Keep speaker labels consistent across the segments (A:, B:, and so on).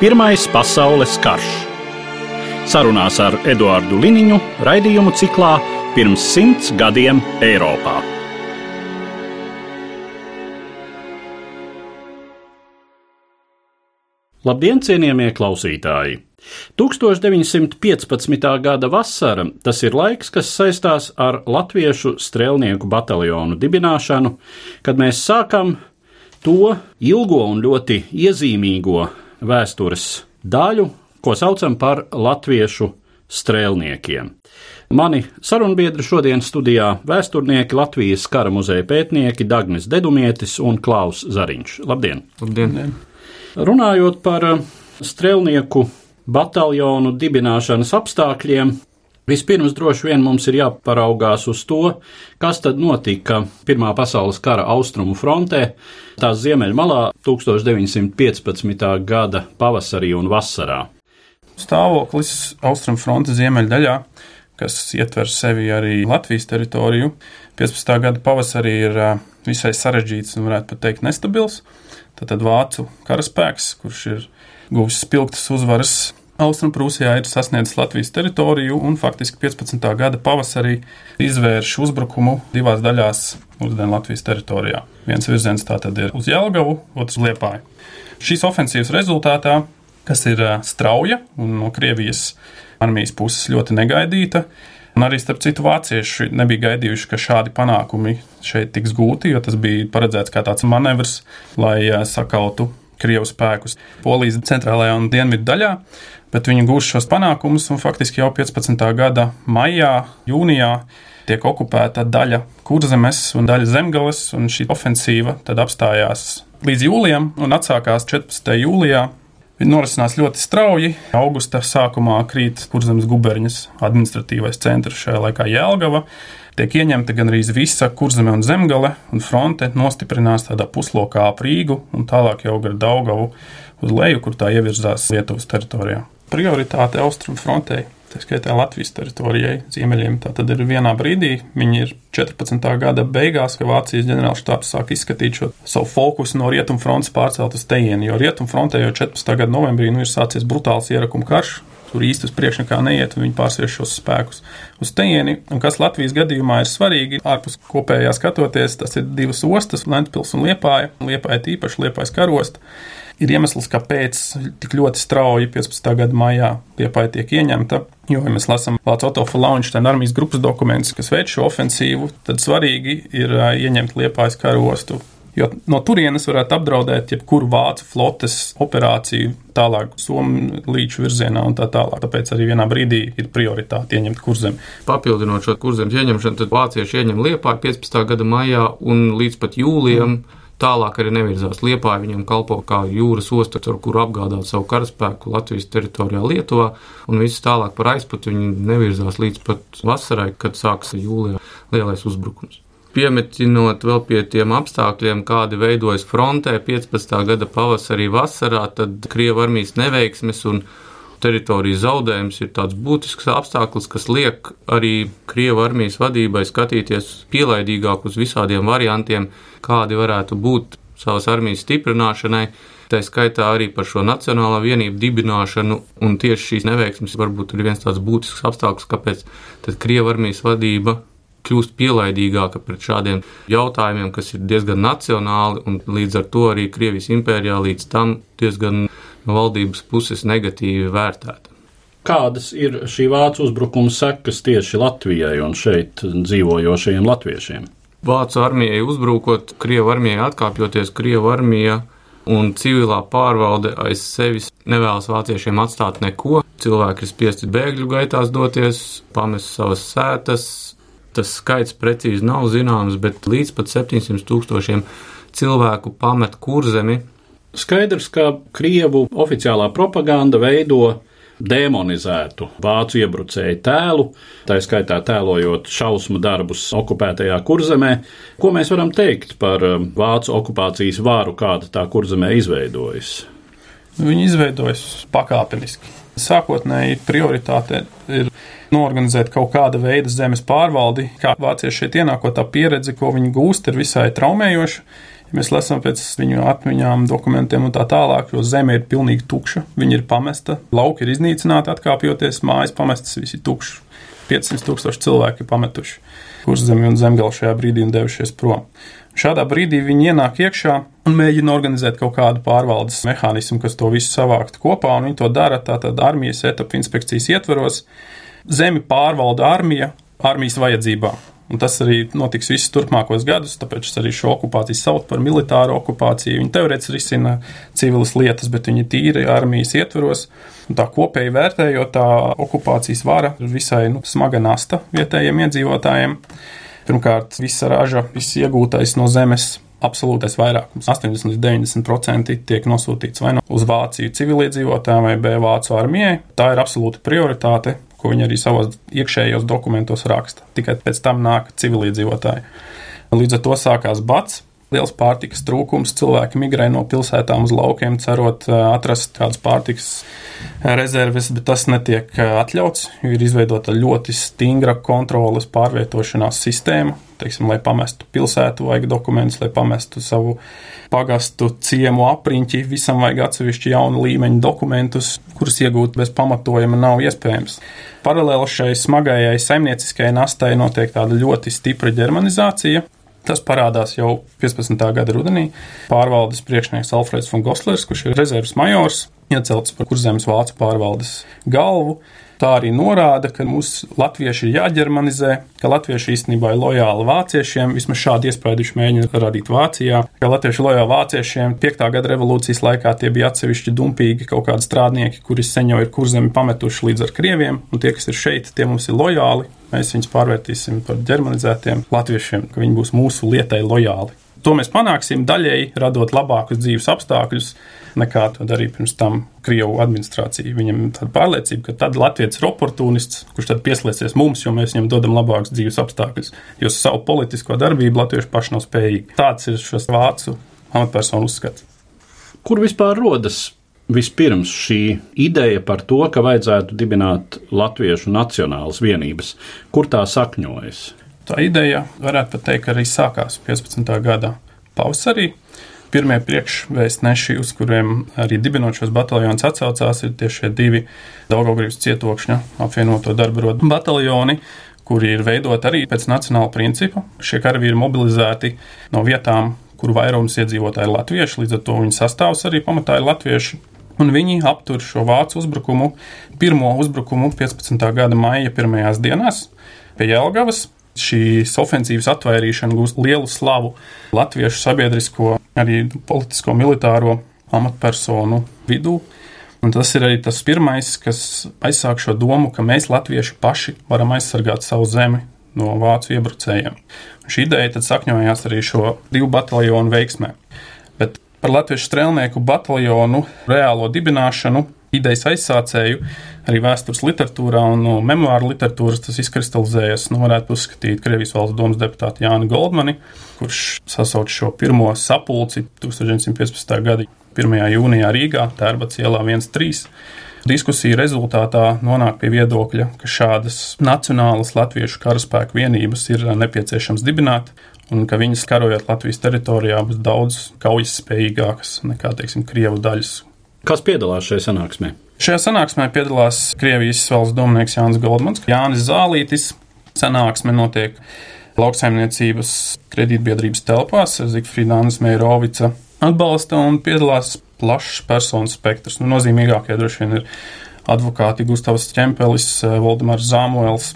A: Pirmais pasaules karš. Sarunās ar Eduāru Liniņu raidījumu ciklā Pirms simts gadiem Eiropā. Labdien, cienījamie klausītāji! 1915. gada vasara - tas ir laiks, kas saistās ar Latviešu strēlnieku bataljonu dibināšanu, kad mēs sākam to ilgo un ļoti iezīmīgo vēstures daļu, ko saucam par latviešu strēlniekiem. Mani sarunbiedri šodien studijā - vēsturnieki Latvijas kara muzeja pētnieki Dagnis Dedumietis un Klaus Zariņš. Labdien!
B: Labdien!
A: Runājot par eh, strēlnieku bataljonu dibināšanas apstākļiem, vispirms droši vien mums ir jāparaugās uz to, kas tad notika Pirmā pasaules kara austrumu frontē, tās ziemeļmalā 1915. gada pavasarī un vasarā.
B: Stāvoklis austrumu fronte ziemeļdaļā, kas ietver sevi arī Latvijas teritoriju, 15. gada pavasarī ir visai sarežģīts un varētu pat teikt nestabils. Tad vācu karaspēks, kurš ir guvis spilgtas uzvaras Austrumprūsijā, ir sasniedzis Latvijas teritoriju un faktiski 15. gada pavasarī izvērš uzbrukumu divās daļās mūsdienu Latvijas teritorijā. Viens virziens tātad ir uz Jelgavu, otrs Liepāju. Šīs ofensīvas rezultātā, kas ir strauja un no Krievijas armijas puses ļoti negaidīta, Un arī, starp citu, vācieši nebija gaidījuši, ka šādi panākumi šeit tiks gūti, jo tas bija paredzēts kā tāds manevrs, lai sakautu Krievu spēkus Polijas centrālajā un dienvidu daļā. Bet viņi gūs šos panākumus, faktiski jau 15. gada maijā, jūnijā tiek okupēta daļa kurzemes un daļa zemgales, un šī ofensīva tad apstājās līdz jūlijam un atsākās 14. jūlijā Viņi norisinās ļoti strauji. Augusta sākumā krīt Kurzemes guberņas administratīvais centrs, šajā laikā Jēlgava. Tiek ieņemta gan arī visa kurzeme un zemgale, un fronte nostiprinās tādā puslokā ap Rīgu un tālāk jau gar Daugavu uz leju, kur tā ievirzās Lietuvas teritorijā. Prioritāte austrumu frontei tā skaitā Latvijas teritorijai, ziemeļiem. Tā tad ir vienā brīdī, viņi ir 14. gada beigās, ka Vācijas ģenerālštāps sāk izskatīt šo savu fokusu no rietumfrontes pārcelt uz tejienu, jo rietumfrontē jau 14. gada novembrī nu, ir sācies brutāls ierakuma karš. Tur īsti uz priekšu nekā neiet, un viņi pārsviež šos spēkus uz tejieni. Un kas Latvijas gadījumā ir svarīgi, ārpus kopējā skatoties, tas ir divas ostas, Lentpils un Liepāja. Liepāja tīpaši Liepājas karosta ir iemesls, kāpēc tik ļoti strauji 15. gada maijā Liepāja tiek ieņemta. Jo, ja mēs lasām Vācu Otto Launčteina armijas grupas dokumentus, kas veic šo ofensīvu, tad svarīgi ir ieņemt Liepājas karostu. Jo no turienes varētu apdraudēt jebkuru vācu flotes operāciju tālāk, Somijas līča virzienā un tā tālāk. Tāpēc arī vienā brīdī ir prioritāte ieņemt kurzemi.
C: Papildinot šo kurzemes ieņemšanu, tad vācieši ieņem Liepāju 15. gada maijā un līdz pat jūlijam. Mm tālāk arī nevirzās. Liepāja viņam kalpo kā jūras osta, ar kuru apgādāt savu karaspēku Latvijas teritorijā Lietuvā, un viss tālāk par aizpatu viņi nevirzās līdz pat vasarai, kad sāks jūlijā lielais uzbrukums. Piemetinot vēl pie tiem apstākļiem, kādi veidojas frontē 15. gada pavasarī, vasarā, tad Krievijas armijas neveiksmes un teritorijas zaudējums ir tāds būtisks apstākļus, kas liek arī Krievijas armijas vadībai skatīties pielaidīgāk uz visādiem variantiem, kādi varētu būt savas armijas stiprināšanai. Tā skaitā arī par šo nacionālā vienību dibināšanu, un tieši šīs neveiksmes varbūt ir viens tāds būtisks apstākļus, kāpēc Krievijas armijas vadība kļūst pielaidīgāka pret šādiem jautājumiem, kas ir diezgan nacionāli, un līdz ar to arī Krievijas impērijā līdz tam diezgan no valdības puses negatīvi vērtēta.
A: Kādas ir šī vācu uzbrukuma sekas tieši Latvijai un šeit dzīvojošajiem latviešiem?
C: Vācu armijai uzbrukot, Krievijas armijai atkāpjoties, Krievijas armija un civilā pārvalde aiz sevis nevēlas vāciešiem atstāt neko. Cilvēki ir spiesti bēgļu gaitās doties, pamest savas sētas. Tas skaits precīzi nav zināms, bet līdz pat 700 tūkstošiem cilvēku pamet kurzemi
A: Skaidrs, ka Krievu oficiālā propaganda veido demonizētu vācu iebrucēju tēlu, tā skaitā tēlojot šausmu darbus okupētajā kurzemē. Ko mēs varam teikt par um, vācu okupācijas vāru, kāda tā kurzemē izveidojas?
B: Viņi izveidojas pakāpeniski. Sākotnēji prioritāte ir norganizēt kaut kāda veida zemes pārvaldi. Kā vācieši šeit ienākot, tā pieredze, ko viņi gūst, ir visai traumējoša. Ja mēs lasām pēc viņu atmiņām, dokumentiem un tā tālāk, jo zeme ir pilnīgi tukša, viņa ir pamesta, lauki ir iznīcināti, atkāpjoties, mājas pamestas, viss ir tukšs. 500 tūkstoši cilvēki ir pametuši kurzemi un zemgālu šajā brīdī un devušies prom. Šādā brīdī viņi ienāk iekšā un mēģina organizēt kaut kādu pārvaldes mehānismu, kas to visu savāktu kopā, un viņi to dara tātad armijas etapu inspekcijas ietvaros. Zemi pārvalda armija armijas vajadzībām. Un tas arī notiks visus turpmākos gadus, tāpēc arī šo okupāciju saucu par militāru okupāciju. Viņi teorētiski risina civilas lietas, bet viņi tīri armijas ietvaros. Un tā kopēji vērtējot, tā okupācijas vara ir visai nu, smaga nasta vietējiem iedzīvotājiem. Pirmkārt, visa raža, viss iegūtais no zemes absolūtais vairākums, 80 līdz 90% tiek nosūtīts vai nu uz Vāciju civiliedzīvotājiem vai B Vācu armijai. Tā ir absolūta prioritāte ko viņi arī savos iekšējos dokumentos raksta. Tikai pēc tam nāk civiliedzīvotāji. Līdz ar to sākās bats. Liels pārtikas trūkums, cilvēki migrē no pilsētām uz laukiem, cerot atrast kādas pārtikas rezerves, bet tas netiek atļauts. Ir izveidota ļoti stingra kontroles pārvietošanās sistēma, teiksim, lai pamestu pilsētu, vajag dokumentus, lai pamestu savu pagastu ciemu apriņķi, visam vajag atsevišķi jaunu līmeņu dokumentus, kurus iegūt bez pamatojuma nav iespējams. Paralēli šai smagajai saimnieciskajai nastai notiek tāda ļoti stipra ģermanizācija. Tas parādās jau 15. gada rudenī. Pārvaldes priekšnieks Alfreds von Goslers, kurš ir rezerves majors, iecelts par kurzemes vācu pārvaldes galvu, Tā arī norāda, ka mūsu latvieši ir jāģermanizē, ka latvieši īstenībā ir lojāli vāciešiem. Vismaz šādu iespēju viņš mēģina radīt Vācijā. Ka latvieši ir lojāli vāciešiem. 5. gada revolūcijas laikā tie bija atsevišķi dumpīgi kaut kādi strādnieki, kuri sen jau ir kurzemi pametuši līdz ar krieviem, un tie, kas ir šeit, tie mums ir lojāli. Mēs viņus pārvērtīsim par ģermanizētiem latviešiem, ka viņi būs mūsu lietai lojāli. To mēs panāksim daļēji, radot labākus dzīves apstākļus, nekā to darīja pirms tam Krievijas administrācija. Viņam ir tāda pārliecība, ka tad Latvijas ir oportunists, kurš tad pieslēgsies mums, jo mēs viņam dodam labākus dzīves apstākļus. Jo savu politisko darbību latvieši paši nav spējīgi. Tāds ir šis vācu amatpersonu uzskats.
A: Kur vispār rodas vispirms šī ideja par to, ka vajadzētu dibināt latviešu nacionālas vienības? Kur tā sakņojas?
B: Tā ideja, varētu teikt, arī sākās 15. gada pavasarī. Pirmie priekšvēstneši, uz kuriem arī dibinot šos bataljonus atsaucās, ir tieši šie divi Daugaugrības cietokšņa apvienoto darba rodu bataljoni, kuri ir veidoti arī pēc nacionāla principa. Šie karavīri ir mobilizēti no vietām, kuru vairums iedzīvotāji ir latvieši, līdz ar to viņu sastāvs arī pamatā ir latvieši. Un viņi aptur šo vācu uzbrukumu, pirmo uzbrukumu 15. gada maija pirmajās dienās pie Jelgavas šīs ofensīvas atvairīšana gūst lielu slavu latviešu sabiedrisko, arī politisko, militāro amatpersonu vidū. Un tas ir arī tas pirmais, kas aizsāk šo domu, ka mēs, latvieši, paši varam aizsargāt savu zemi no vācu iebrucējiem. Un šī ideja tad sakņojās arī šo divu bataljonu veiksmē. Par latviešu strēlnieku bataljonu reālo dibināšanu idejas aizsācēju arī vēstures literatūrā un no memoāru literatūras tas izkristalizējies. Nu, varētu uzskatīt Krievijas valsts domas deputātu Jānu Goldmani, kurš sasauc šo pirmo sapulci 1915. gada 1. jūnijā Rīgā, Tērbats ielā 1.3. Diskusija rezultātā nonāk pie viedokļa, ka šādas nacionālas latviešu karaspēku vienības ir nepieciešams dibināt, un ka viņas karojot Latvijas teritorijā būs daudz kaujas spējīgākas nekā, teiksim, Krievu daļas,
A: Kas piedalās šajā sanāksmē?
B: Šajā sanāksmē piedalās Krievijas valsts domnieks Jānis Goldmans, Jānis Zālītis. Sanāksme notiek lauksaimniecības kredītbiedrības telpās ar Zigfrīdānas Meirovica atbalsta un piedalās plašs personu spektrs. Nu, nozīmīgākie droši vien ir advokāti Gustavs Čempelis, Valdemārs Zāmuels,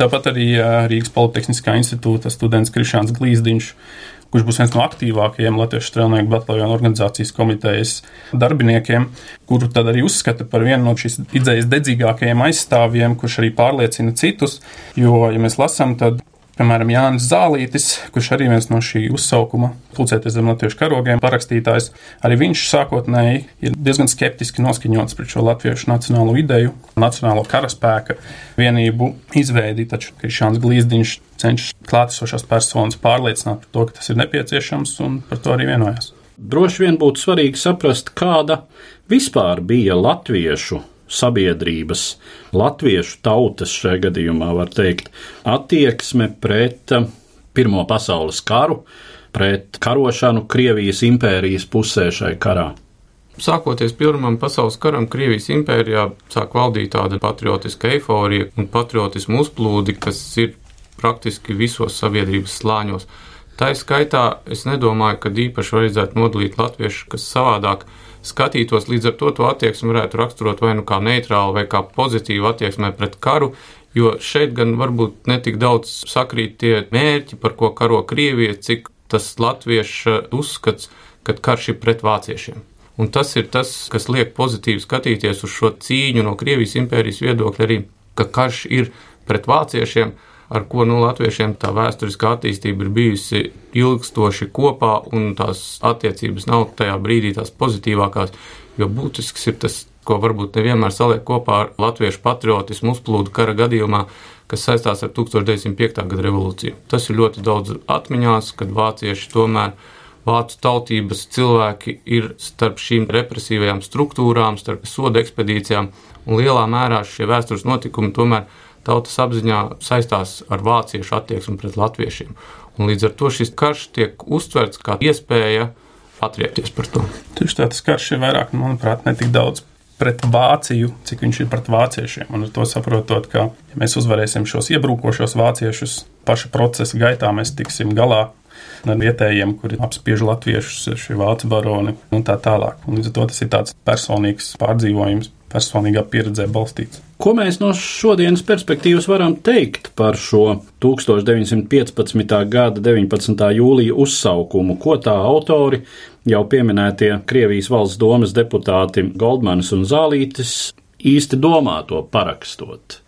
B: tāpat arī Rīgas Politehniskā institūta students Krišāns Glīzdiņš, kurš būs viens no aktīvākajiem Latvijas strēlnieku bataljonu organizācijas komitejas darbiniekiem, kuru tad arī uzskata par vienu no šīs idejas dedzīgākajiem aizstāvjiem, kurš arī pārliecina citus. Jo, ja mēs lasām, tad Piemēram, Jānis Zālītis, kurš arī viens no šī uzsaukuma pulcēties zem latviešu karogiem parakstītājs, arī viņš sākotnēji ir diezgan skeptiski noskaņots pret šo latviešu nacionālo ideju, nacionālo karaspēka vienību izveidi, taču Krišāns Glīzdiņš cenšas klātesošās personas pārliecināt par to, ka tas ir nepieciešams un par to arī vienojas.
A: Droši vien būtu svarīgi saprast, kāda vispār bija latviešu sabiedrības, latviešu tautas šajā gadījumā, var teikt, attieksme pret eh, Pirmo pasaules karu, pret karošanu Krievijas impērijas pusē šai karā.
C: Sākoties Pirmam pasaules karam, Krievijas impērijā sāk valdīt tāda patriotiska eiforija un patriotismu uzplūdi, kas ir praktiski visos sabiedrības slāņos. Tā ir skaitā, es nedomāju, ka īpaši vajadzētu nodalīt latviešu, kas savādāk skatītos. Līdz ar to to attieksmi varētu raksturot vai nu kā neitrālu, vai kā pozitīvu attieksmē pret karu. Jo šeit gan varbūt netik daudz sakrīt tie mērķi, par ko karo Krievija, cik tas latviešu uzskats, ka karš ir pret vāciešiem. Un tas ir tas, kas liek pozitīvi skatīties uz šo cīņu no Krievijas impērijas viedokļa arī, ka karš ir pret vāciešiem, ar ko nu, latviešiem tā vēsturiskā attīstība ir bijusi ilgstoši kopā, un tās attiecības nav tajā brīdī tās pozitīvākās, jo būtisks ir tas, ko varbūt nevienmēr saliek kopā ar latviešu patriotismu uzplūdu kara gadījumā, kas saistās ar 1905. gada revolūciju. Tas ir ļoti daudz atmiņās, kad vācieši tomēr vācu tautības cilvēki ir starp šīm represīvajām struktūrām, starp soda ekspedīcijām, un lielā mērā šie vēstures notikumi tomēr tautas apziņā saistās ar vāciešu attieksmi pret latviešiem. Un līdz ar to šis karš tiek uztverts kā iespēja atriepties par to.
B: Tieši tā, tas karš ir vairāk, manuprāt, ne tik daudz pret Vāciju, cik viņš ir pret vāciešiem. Un ar to saprotot, ka ja mēs uzvarēsim šos iebrūkošos vāciešus paša procesa gaitā, mēs tiksim galā ar vietējiem, kuri apspiež latviešus, šie vācu baroni un tā tālāk. Un līdz ar to tas ir tāds personīgs pārdzīvojums, personīgā pieredzē balstīts.
A: Ko mēs no šodienas perspektīvas varam teikt par šo 1915. gada 19. jūlija uzsaukumu, ko tā autori, jau pieminētie Krievijas valsts domas deputāti Goldmanis un Zālītis, īsti domā to parakstot?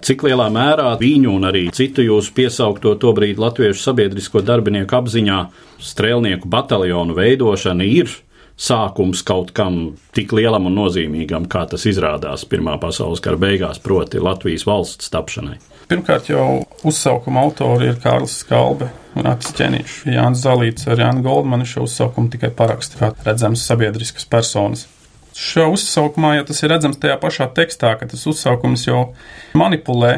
A: Cik lielā mērā viņu un arī citu jūsu piesaukto tobrīd latviešu sabiedrisko darbinieku apziņā strēlnieku bataljonu veidošana ir sākums kaut kam tik lielam un nozīmīgam, kā tas izrādās Pirmā pasaules kara beigās, proti Latvijas valsts tapšanai.
B: Pirmkārt, jau uzsaukuma autori ir Kārlis Skalbe un Atis Čeniņš. Jānis Zalīts ar Jānu Goldmanu šo uzsaukumu tikai paraksta kā redzams sabiedriskas personas. Šo uzsaukumā, ja tas ir redzams tajā pašā tekstā, ka tas uzsaukums jau manipulē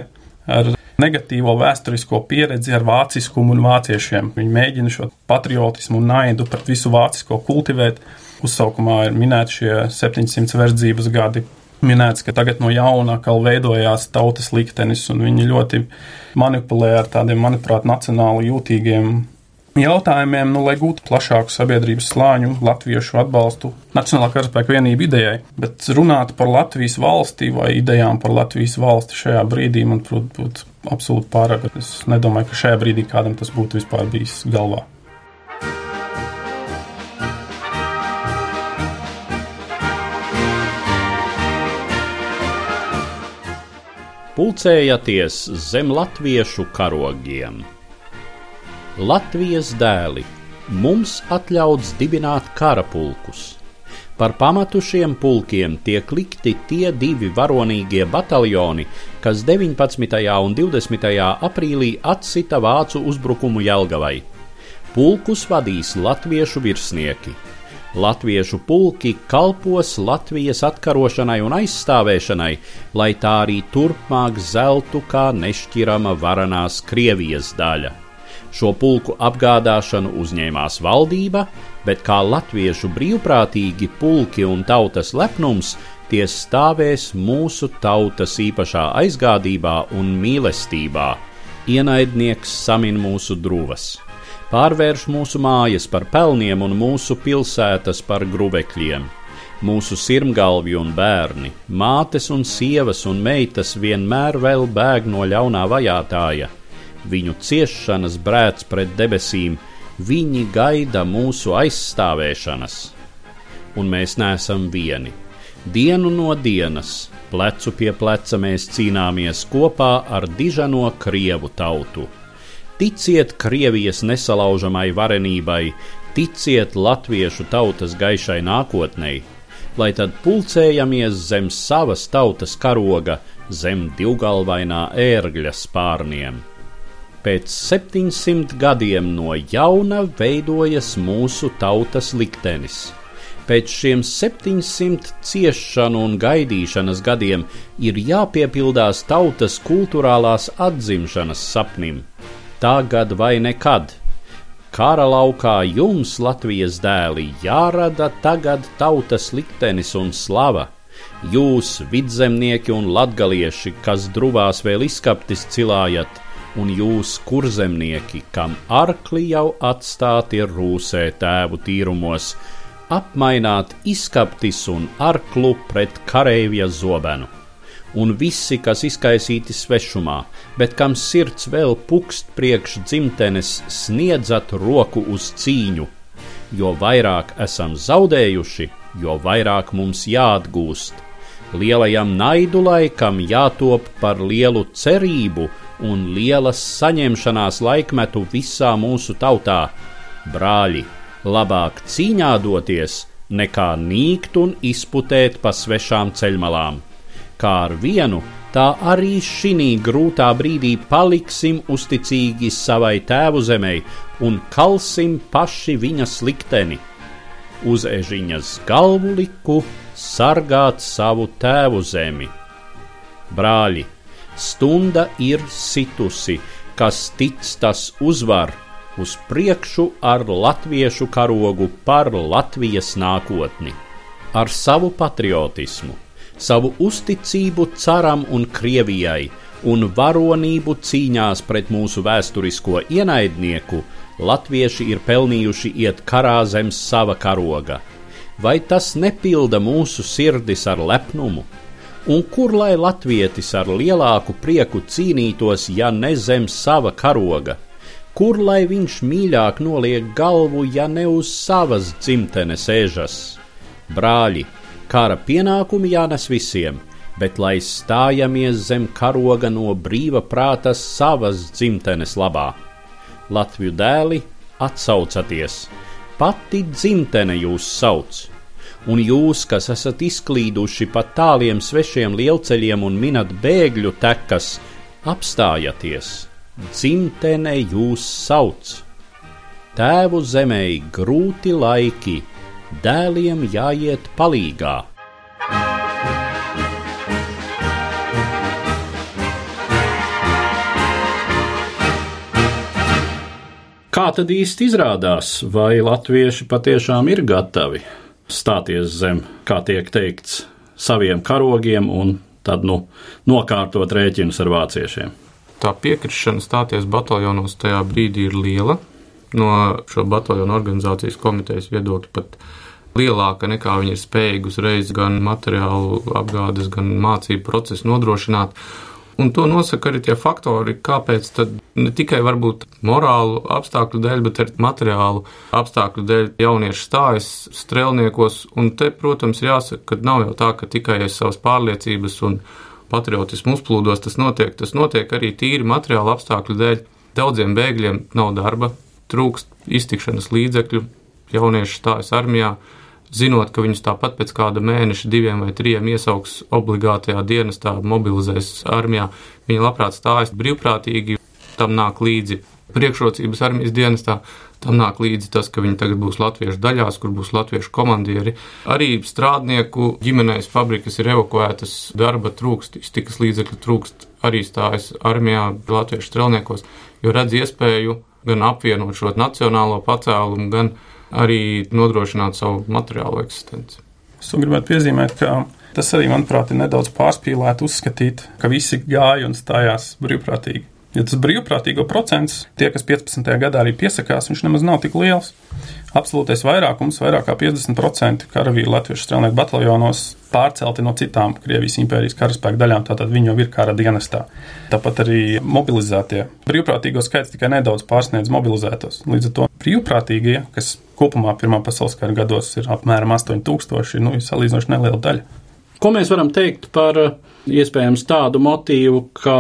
B: ar negatīvo vēsturisko pieredzi ar vāciskumu un vāciešiem. Viņi mēģina šo patriotismu un naidu pret visu vācisko kultivēt uzsaukumā ir minēti šie 700 verdzības gadi. Minēts, ka tagad no jauna atkal veidojās tautas liktenis, un viņi ļoti manipulē ar tādiem, manuprāt, nacionāli jūtīgiem jautājumiem, nu, lai gūtu plašāku sabiedrības slāņu, latviešu atbalstu Nacionālā karaspēka vienību idejai. Bet runāt par Latvijas valsti vai idejām par Latvijas valsti šajā brīdī, man, protams, būtu absolūti pārāk. Es nedomāju, ka šajā brīdī kādam tas būtu vispār bijis galvā.
A: Pulcējaties zem latviešu karogiem. Latvijas dēli mums atļauts dibināt karapulkus. Par pamatu šiem pulkiem tiek likti tie divi varonīgie bataljoni, kas 19. un 20. aprīlī atsita vācu uzbrukumu Jelgavai. Pulkus vadīs latviešu virsnieki Latviešu pulki kalpos Latvijas atkarošanai un aizstāvēšanai, lai tā arī turpmāk zeltu kā nešķirama varanās Krievijas daļa. Šo pulku apgādāšanu uzņēmās valdība, bet kā latviešu brīvprātīgi pulki un tautas lepnums, tie stāvēs mūsu tautas īpašā aizgādībā un mīlestībā. Ienaidnieks samin mūsu drūvas pārvērš mūsu mājas par pelniem un mūsu pilsētas par grubekļiem. Mūsu sirmgalvi un bērni, mātes un sievas un meitas vienmēr vēl bēg no ļaunā vajātāja. Viņu ciešanas brēc pret debesīm, viņi gaida mūsu aizstāvēšanas. Un mēs neesam vieni. Dienu no dienas, plecu pie pleca mēs cīnāmies kopā ar dižano krievu tautu
D: ticiet Krievijas nesalaužamai varenībai, ticiet latviešu tautas gaišai nākotnei, lai tad pulcējamies zem savas tautas karoga, zem divgalvainā ērgļa spārniem. Pēc 700 gadiem no jauna veidojas mūsu tautas liktenis. Pēc šiem 700 ciešanu un gaidīšanas gadiem ir jāpiepildās tautas kultūrālās atzimšanas sapnim. Tagad vai nekad! Kara laukā jums, Latvijas dēli, jārada tagad tautas liktenis un slava. Jūs, vidzemnieki un latgalieši, kas druvās vēl izskaptis cilājat, un jūs, kurzemnieki, kam arkli jau atstāti rūsē tēvu tīrumos, apmaināt izskaptis un arklu pret kareivja zobenu un visi, kas izkaisīti svešumā, bet kam sirds vēl pukst priekš dzimtenes, sniedzat roku uz cīņu. Jo vairāk esam zaudējuši, jo vairāk mums jāatgūst. Lielajam naidu laikam jātop par lielu cerību un lielas saņemšanās laikmetu visā mūsu tautā. Brāļi, labāk cīņā doties, nekā nīkt un izputēt pa svešām ceļmalām kā ar vienu, tā arī šī grūtā brīdī paliksim uzticīgi savai tēvu zemei un kalsim paši viņas likteni. Uz ežiņas galvu liku sargāt savu tēvu zemi. Brāļi, stunda ir situsi, kas tic tas uzvar uz priekšu ar latviešu karogu par Latvijas nākotni, ar savu patriotismu savu uzticību caram un Krievijai un varonību cīņās pret mūsu vēsturisko ienaidnieku, latvieši ir pelnījuši iet karā zem sava karoga. Vai tas nepilda mūsu sirdis ar lepnumu? Un kur lai latvietis ar lielāku prieku cīnītos, ja ne zem sava karoga? Kur lai viņš mīļāk noliek galvu, ja ne uz savas dzimtenes ežas? Brāļi, Kara pienākumi jānes visiem, bet lai stājamies zem karoga no brīva prāta savas dzimtenes labā. Latviju dēli, atsaucaties! Pati dzimtene jūs sauc! Un jūs, kas esat izklīduši pa tāliem svešiem lielceļiem un minat bēgļu tekas, apstājieties! Dzimtene jūs sauc! Tēvu zemē grūti laiki! Dēliem jāiet palīgā. Kā tad īsti izrādās, vai latvieši patiešām ir gatavi stāties zem, kā tiek teikts, saviem karogiem un tad nu, nokārtot rēķinus ar vāciešiem?
C: Tā piekrišana stāties bataljonos tajā brīdī ir liela. No šo bataljonu organizācijas komitejas viedokļa pat lielāka nekā viņi ir spējīgi uzreiz gan materiālu apgādes, gan mācību procesu nodrošināt. Un to nosaka arī tie faktori, kāpēc ne tikai varbūt morālu apstākļu dēļ, bet arī materiālu apstākļu dēļ jaunieši stājas strēlniekos. Un te, protams, jāsaka, ka nav jau tā, ka tikai aiz savas pārliecības un patriotismu uzplūdos tas notiek. Tas notiek arī tīri materiālu apstākļu dēļ. Daudziem bēgļiem nav darba, trūkst iztikšanas līdzekļu, jaunieši stājas armijā, zinot, ka viņus tāpat pēc kāda mēneša, diviem vai trim iesauks obligātajā dienestā, mobilizēs armijā. Viņi labprāt stājas brīvprātīgi, tam nāk līdzi priekšrocības armijas dienestā. Tam nāk līdzi tas, ka viņi tagad būs latviešu daļās, kur būs latviešu komandieri. Arī strādnieku ģimenēs fabrikas ir evakuētas, darba trūkst, iztikas līdzekļu trūkst, arī stājas armijā, latviešu strelniekos, jo redz iespēju gan apvienot šo nacionālo pacēlumu, gan arī nodrošināt savu materiālo eksistenci.
B: Es gribētu piezīmēt, ka tas arī, manuprāt, ir nedaudz pārspīlēti uzskatīt, ka visi gāja un stājās brīvprātīgi. Ja tas brīvprātīgo procents, tie, kas 15. gadā arī piesakās, viņš nemaz nav tik liels. Absolūtais vairākums, vairāk kā 50% karavīru latviešu strēlnieku bataljonos pārcelti no citām Krievijas impērijas karaspēka daļām, tātad viņi jau ir kara dienestā. Tāpat arī mobilizētie. Brīvprātīgo skaits tikai nedaudz pārsniedz mobilizētos. Līdz ar to brīvprātīgie, kas kopumā Pirmā pasaules kara gados ir apmēram 8000, nu, ir salīdzinoši neliela daļa.
D: Ko mēs varam teikt par iespējams tādu motīvu, ka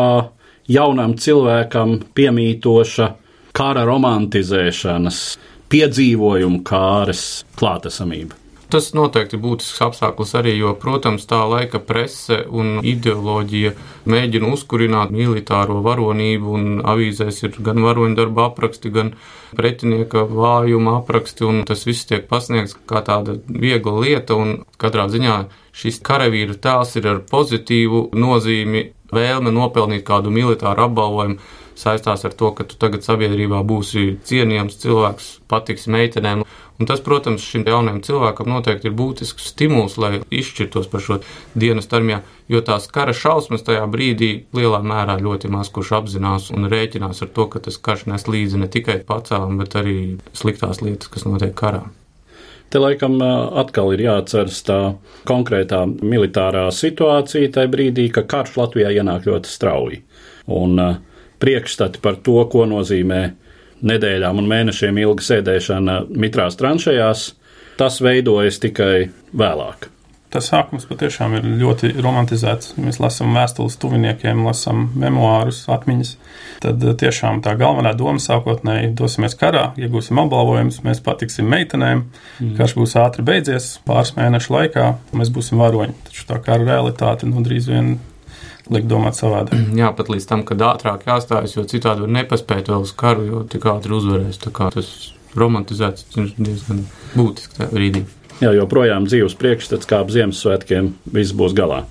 D: jaunam cilvēkam piemītoša
A: kara romantizēšanas, piedzīvojumu kāres klātesamība.
C: Tas noteikti ir būtisks apstākļus arī, jo, protams, tā laika prese un ideoloģija mēģina uzkurināt militāro varonību, un avīzēs ir gan varoņu darba apraksti, gan pretinieka vājuma apraksti, un tas viss tiek pasniegts kā tāda viegla lieta, un katrā ziņā šis karavīra tēls ir ar pozitīvu nozīmi, vēlme nopelnīt kādu militāru apbalvojumu saistās ar to, ka tu tagad sabiedrībā būsi cienījams cilvēks, patiks meitenēm. Un tas, protams, šim jaunam cilvēkam noteikti ir būtisks stimuls, lai izšķirtos par šo dienas armijā, jo tās kara šausmas tajā brīdī lielā mērā ļoti maz kurš apzinās un rēķinās ar to, ka tas karš nes līdzi ne tikai pacēlam, bet arī sliktās lietas, kas notiek karā.
A: Te laikam atkal ir jāatceras tā konkrētā militārā situācija tajā brīdī, ka karš Latvijā ienāk ļoti strauji. Un priekšstati par to, ko nozīmē nedēļām un mēnešiem ilga sēdēšana mitrās tranšējās, tas veidojas tikai vēlāk.
B: Tas sākums patiešām ir ļoti romantizēts. Mēs lasām vēstules tuviniekiem, lasām memoārus, atmiņas. Tad eh, tiešām tā galvenā doma sākotnēji dosimies karā, iegūsim apbalvojumus, mēs patiksim meitenēm, mm. karš būs ātri beidzies, pāris mēnešu laikā mēs būsim varoņi. Taču tā kara realitāte nu, drīz vien liek domāt savādāk.
C: Jā, pat līdz tam, kad ātrāk jāstājas, jo citādi var nepaspēt vēl uz karu, jo tik ātri uzvarēs. Tas romantizēts diezgan būtisks tajā
A: Jā, joprojām dzīves priekšstats, kā ap Ziemassvētkiem, viss būs galā.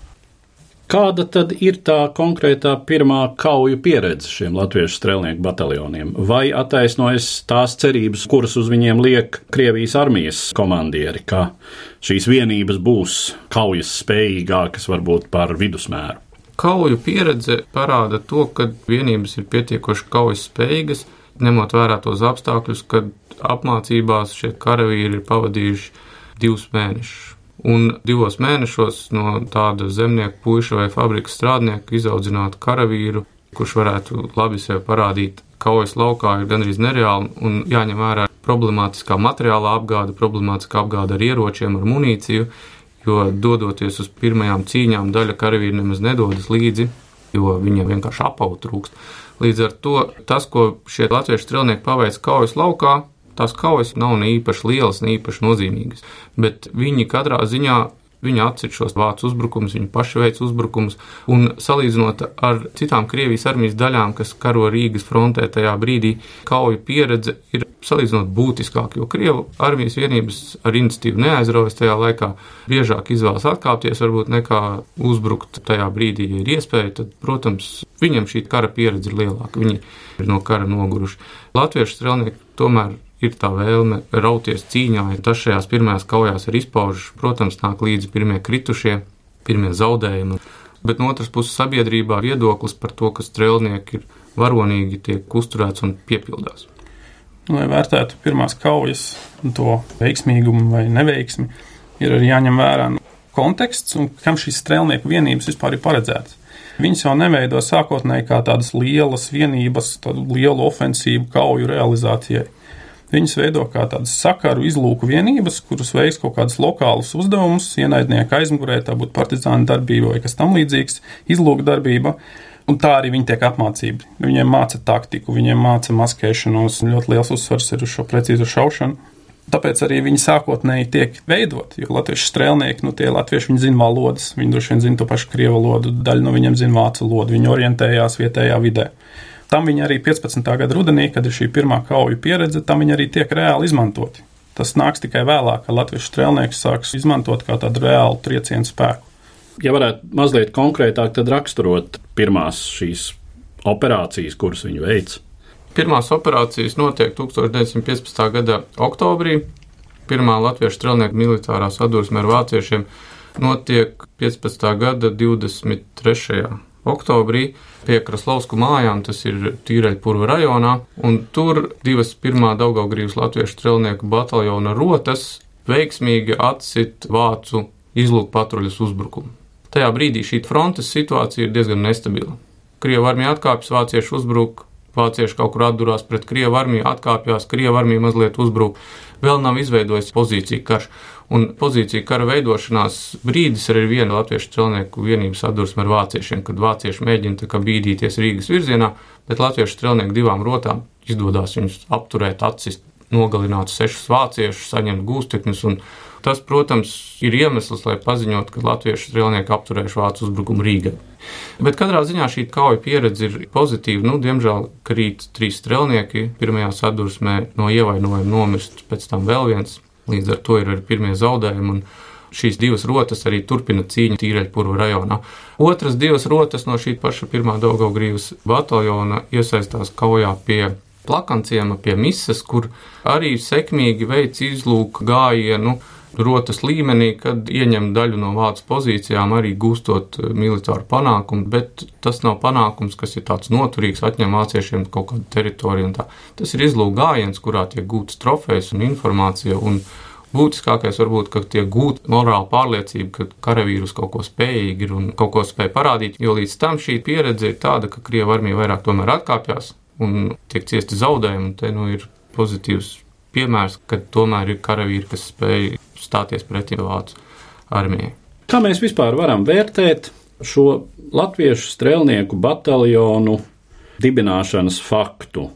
A: Kāda tad ir tā konkrētā pirmā kauju pieredze šiem latviešu strēlnieku bataljoniem? Vai attaisnojas tās cerības, kuras uz viņiem liek Krievijas armijas komandieri, ka šīs vienības būs kaujas spējīgākas varbūt par vidusmēru?
C: Kauju pieredze parāda to, ka vienības ir pietiekoši kaujas spējīgas, ņemot vērā tos apstākļus, kad apmācībās šie karavīri ir pavadījuši divus mēnešus. Un divos mēnešos no tāda zemnieka puika vai fabrikas strādnieka izaudzināt karavīru, kurš varētu labi sev parādīt kaujas laukā, ir gandrīz nereāli un jāņem vērā problemātiskā materiālā apgāde, problemātiskā apgāde ar ieročiem, ar munīciju, jo dodoties uz pirmajām cīņām, daļa karavīri nemaz nedodas līdzi, jo viņiem vienkārši apaut trūkst. Līdz ar to tas, ko šie latviešu strelnieki paveic kaujas laukā, tās kaujas nav ne īpaši lielas, ne īpaši nozīmīgas, bet viņi katrā ziņā Viņi atcer šos vācu uzbrukumus, viņi paši veic uzbrukumus, un salīdzinot ar citām Krievijas armijas daļām, kas karo Rīgas frontē tajā brīdī, kauju pieredze ir salīdzinot būtiskāk, jo Krievu armijas vienības ar iniciatīvu neaizraujas tajā laikā, biežāk izvēlas atkāpties, varbūt nekā uzbrukt tajā brīdī, ja ir iespēja, tad, protams, viņam šī kara pieredze ir lielāka, viņi ir no kara noguruši. Latviešu strelnieki tomēr ir tā vēlme rauties cīņā, ja tas šajās pirmajās kaujās ir izpaužas. Protams, nāk līdzi pirmie kritušie, pirmie zaudējumi. Bet no otras puses, sabiedrībā viedoklis par to, ka strēlnieki ir varonīgi, tiek uzturēts un piepildās.
B: Lai vērtētu pirmās kaujas, to veiksmīgumu vai neveiksmi, ir arī jāņem vērā konteksts un kam šīs strēlnieku vienības vispār ir paredzētas. Viņas jau neveido sākotnēji kā tādas lielas vienības, tādu lielu ofensīvu kauju realizācijai. Viņas veido kā tādas sakaru izlūku vienības, kuras veiks kaut kādus lokālus uzdevumus, ienaidnieka aizmugurē, tā būtu partizāna darbība vai kas tam līdzīgs, izlūku darbība. Un tā arī viņi tiek apmācīti. Viņiem māca taktiku, viņiem māca maskēšanos, ļoti liels uzsvars ir uz šo precīzu šaušanu. Tāpēc arī viņi sākotnēji tiek veidoti, jo latviešu strēlnieki, nu, tie latvieši viņi zina valodas, viņi droši vien zina to pašu krievu valodu, daļa no viņiem zina vācu valodu, viņi orientējās vietējā vidē. Tam viņi arī 15. gada rudenī, kad ir šī pirmā kauju pieredze, tam viņi arī tiek reāli izmantoti. Tas nāks tikai vēlāk, kad latviešu strēlnieks sāks izmantot kā tādu reālu triecienu spēku.
A: Ja varētu mazliet konkrētāk raksturot pirmās šīs operācijas, kuras viņi veids.
C: Pirmās operācijas notiek 1915. gada oktobrī. Pirmā latviešu strēlnieku militārā sadursme ar vāciešiem notiek 15. gada 23 oktobrī pie Kraslausku mājām, tas ir Tīreļpurva rajonā, un tur divas pirmā Daugaugrības latviešu strelnieku bataljona rotas veiksmīgi atsit vācu izlūku patruļas uzbrukumu. Tajā brīdī šī frontes situācija ir diezgan nestabila. Krievija armija atkāpjas, vācieši uzbruk, vācieši kaut kur atdurās pret Krievu armiju, atkāpjas, Krievu armija mazliet uzbruk, vēl nav izveidojis pozīciju karš. Un pozīcija kara veidošanās brīdis arī ir viena latviešu celnieku vienības sadursme ar vāciešiem, kad vācieši mēģina bīdīties Rīgas virzienā, bet latviešu celnieku divām rotām izdodas viņus apturēt, atsist, nogalināt sešus vāciešus, saņemt gūstekņus. Tas, protams, ir iemesls, lai paziņotu, ka latviešu strēlnieki apturējuši vācu uzbrukumu Rīgai. Bet katrā ziņā šī kauja pieredze ir pozitīva. Nu, diemžēl krīt trīs strēlnieki pirmajā sadursmē, no ievainojuma nomirst, pēc tam vēl viens. Līdz ar to ir arī pirmie zaudējumi. Šīs divas rotas arī turpina cīņu Tīreļpurva rajonā. Otras divas rotas no šī paša pirmā Daugaugrības bataljona iesaistās kaujā pie plakanciema, pie misas, kur arī sekmīgi veids izlūk gājienu. Nu, rotas līmenī, kad ieņem daļu no vācu pozīcijām, arī gūstot eh, militāru panākumu, bet tas nav panākums, kas ir tāds noturīgs, atņem vāciešiem kaut kādu teritoriju. Tas ir izlūk gājiens, kurā tiek gūtas trofejas un informācija. Un Būtiskākais varbūt, ka tiek gūta morāla pārliecība, ka karavīrus kaut ko spējīgi ir un kaut ko spēj parādīt, jo līdz tam šī pieredze ir tāda, ka Krievija armija vairāk tomēr atkāpjas un tiek ciesti zaudējumi, te nu ir pozitīvs piemērs, ka tomēr ir karavīri, kas spēj stāties pretī vācu armijai.
A: Kā mēs vispār varam vērtēt šo latviešu strēlnieku bataljonu dibināšanas faktu?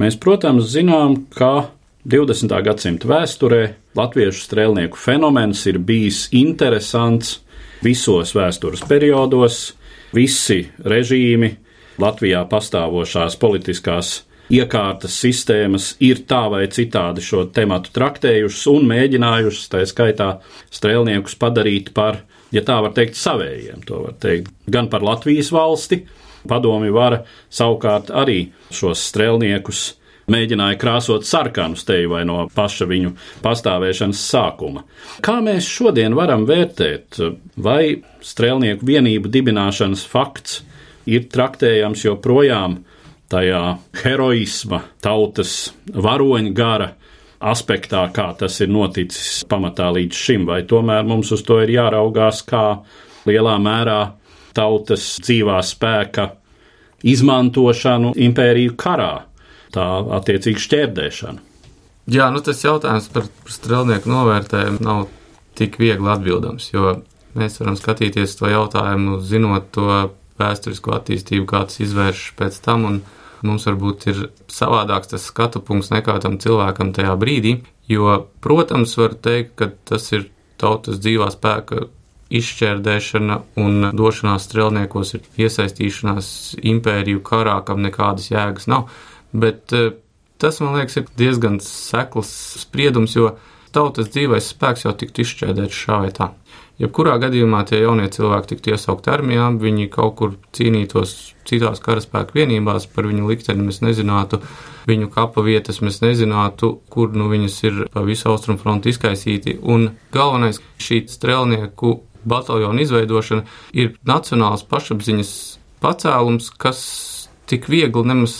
A: Mēs, protams, zinām, ka 20. gadsimta vēsturē latviešu strēlnieku fenomens ir bijis interesants visos vēstures periodos. Visi režīmi, Latvijā pastāvošās politiskās iekārtas sistēmas ir tā vai citādi šo tematu traktējušas un mēģinājušas, tā skaitā, strēlniekus padarīt par, ja tā var teikt, savējiem. To var teikt gan par Latvijas valsti, padomi vara savukārt arī šos strēlniekus mēģināja krāsot sarkanu steju vai no paša viņu pastāvēšanas sākuma. Kā mēs šodien varam vērtēt, vai strēlnieku vienību dibināšanas fakts ir traktējams joprojām tajā heroisma, tautas varoņa gara aspektā, kā tas ir noticis pamatā līdz šim, vai tomēr mums uz to ir jāraugās kā lielā mērā tautas dzīvā spēka izmantošanu impēriju karā, tā attiecīgi šķērdēšanu.
C: Jā, nu tas jautājums par strelnieku novērtējumu nav tik viegli atbildams, jo mēs varam skatīties to jautājumu, zinot to vēsturisko attīstību, kā tas izvēršas pēc tam. Un mums varbūt ir savādāks tas skatu punkts nekā tam cilvēkam tajā brīdī. Jo, protams, var teikt, ka tas ir tautas dzīvā spēka izšķērdēšana un došanās strēlniekos ir iesaistīšanās impēriju karā, kam nekādas jēgas nav. Bet eh, tas, man liekas, ir diezgan sekls spriedums, jo tautas dzīvais spēks jau tiktu izšķērdēts šā vai tā. Jebkurā gadījumā tie jaunie cilvēki tiktu iesaukt armijā, viņi kaut kur cīnītos citās karaspēka vienībās, par viņu likteni mēs nezinātu, viņu kapa vietas mēs nezinātu, kur nu viņas ir pa visu austrumu frontu izkaisīti. Un galvenais šī strēlnieku bataljonu izveidošana ir nacionāls pašapziņas pacēlums, kas tik viegli nemaz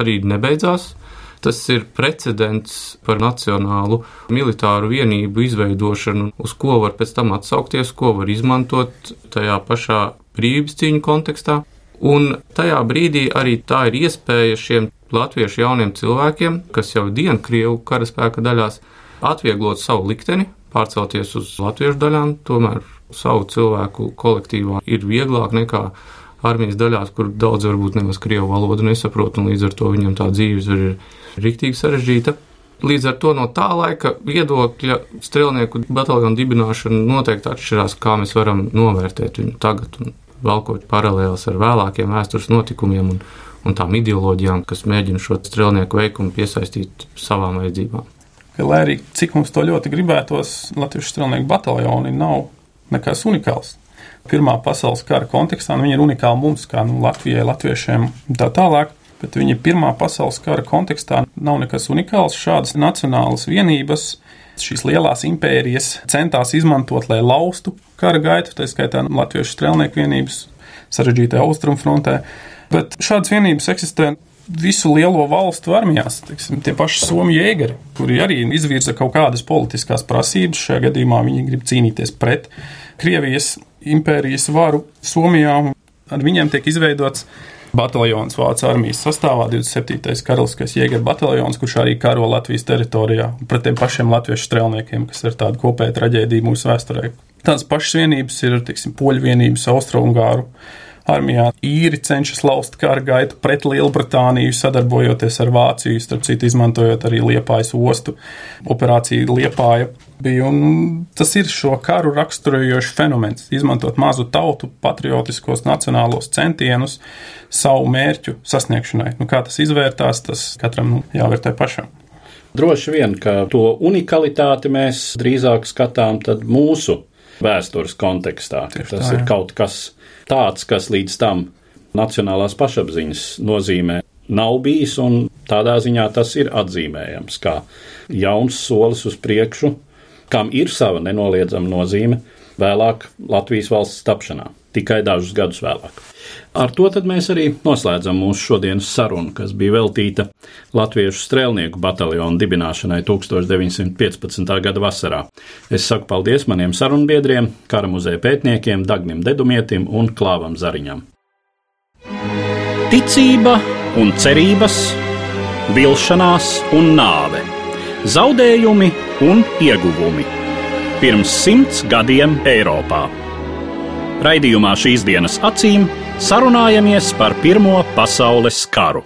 C: arī nebeidzās. Tas ir precedents par nacionālu militāru vienību izveidošanu, uz ko var pēc tam atsaukties, ko var izmantot tajā pašā brīvības cīņu kontekstā. Un tajā brīdī arī tā ir iespēja šiem latviešu jauniem cilvēkiem, kas jau dienkrievu karaspēka daļās, atvieglot savu likteni, pārcelties uz latviešu daļām, tomēr savu cilvēku kolektīvā ir vieglāk nekā armijas daļās, kur daudz varbūt nemaz krievu valodu nesaprot, un līdz ar to viņam tā dzīves ir riktīgi sarežģīta. Līdz ar to no tā laika viedokļa strēlnieku bataljonu dibināšana noteikti atšķirās, kā mēs varam novērtēt viņu tagad, un velkot paralēlus ar vēlākiem vēstures notikumiem un, un tām ideoloģijām, kas mēģina šo strēlnieku veikumu piesaistīt savām vajadzībām.
B: Lai arī cik mums to ļoti gribētos, Latvijas strēlnieku bataljoni nav nekas unikāls. Pirmā pasaules kara kontekstā nu, viņi ir unikāli mums, kā nu, Latvijai, Latviešiem un tā tālāk bet viņa pirmā pasaules kara kontekstā nav nekas unikāls. Šādas nacionālas vienības, šīs lielās impērijas centās izmantot, lai laustu kara gaitu, tā skaitā Latviešu strēlnieku vienības sarežģītajā austrumfrontē. Bet šādas vienības eksistē visu lielo valstu armijās, tiksim, tie paši Somiju jēgari, kuri arī izvirza kaut kādas politiskās prasības. Šajā gadījumā viņi grib cīnīties pret Krievijas impērijas varu Somijā. Ar viņiem tiek izveidots bataljons Vācijas armijas sastāvā, 27. karaliskais jēga bataljons, kurš arī karo Latvijas teritorijā pret tiem pašiem latviešu strēlniekiem, kas ir tāda kopēja traģēdija mūsu vēsturē. Tādas pašas vienības ir, teiksim, poļu vienības, austrumgāru armijā. Īri cenšas laust kara gaitu pret Lielbritāniju, sadarbojoties ar Vāciju, starp citu, izmantojot arī Liepājas ostu. Operācija Liepāja bija, un tas ir šo karu raksturojošs fenomens. Izmantot mazu tautu, patriotiskos, nacionālos centienus savu mērķu sasniegšanai. Nu, kā tas izvērtās, tas katram nu, jāvērtē pašam.
A: Droši vien, ka to unikalitāti mēs drīzāk skatām mūsu vēstures kontekstā. Tieši tas tā, ir kaut kas tāds, kas līdz tam nacionālās pašapziņas nozīmē nav bijis, un tādā ziņā tas ir atzīmējams kā jauns solis uz priekšu, kam ir sava nenoliedzama nozīme vēlāk Latvijas valsts tapšanā, tikai dažus gadus vēlāk. Ar to mēs arī noslēdzam mūsu šodienas sarunu, kas bija veltīta Latviešu strēlnieku bataljonu dibināšanai 1915. gada vasarā. Es saku paldies maniem sarunbiedriem, kara muzeja pētniekiem Dagnim Dedumietim un Klāvam Zariņam. Ticība un cerības, vilšanās un nāve, zaudējumi un ieguvumi pirms simts gadiem Eiropā. Raidījumā šīs dienas acīm sarunājamies par Pirmo pasaules karu.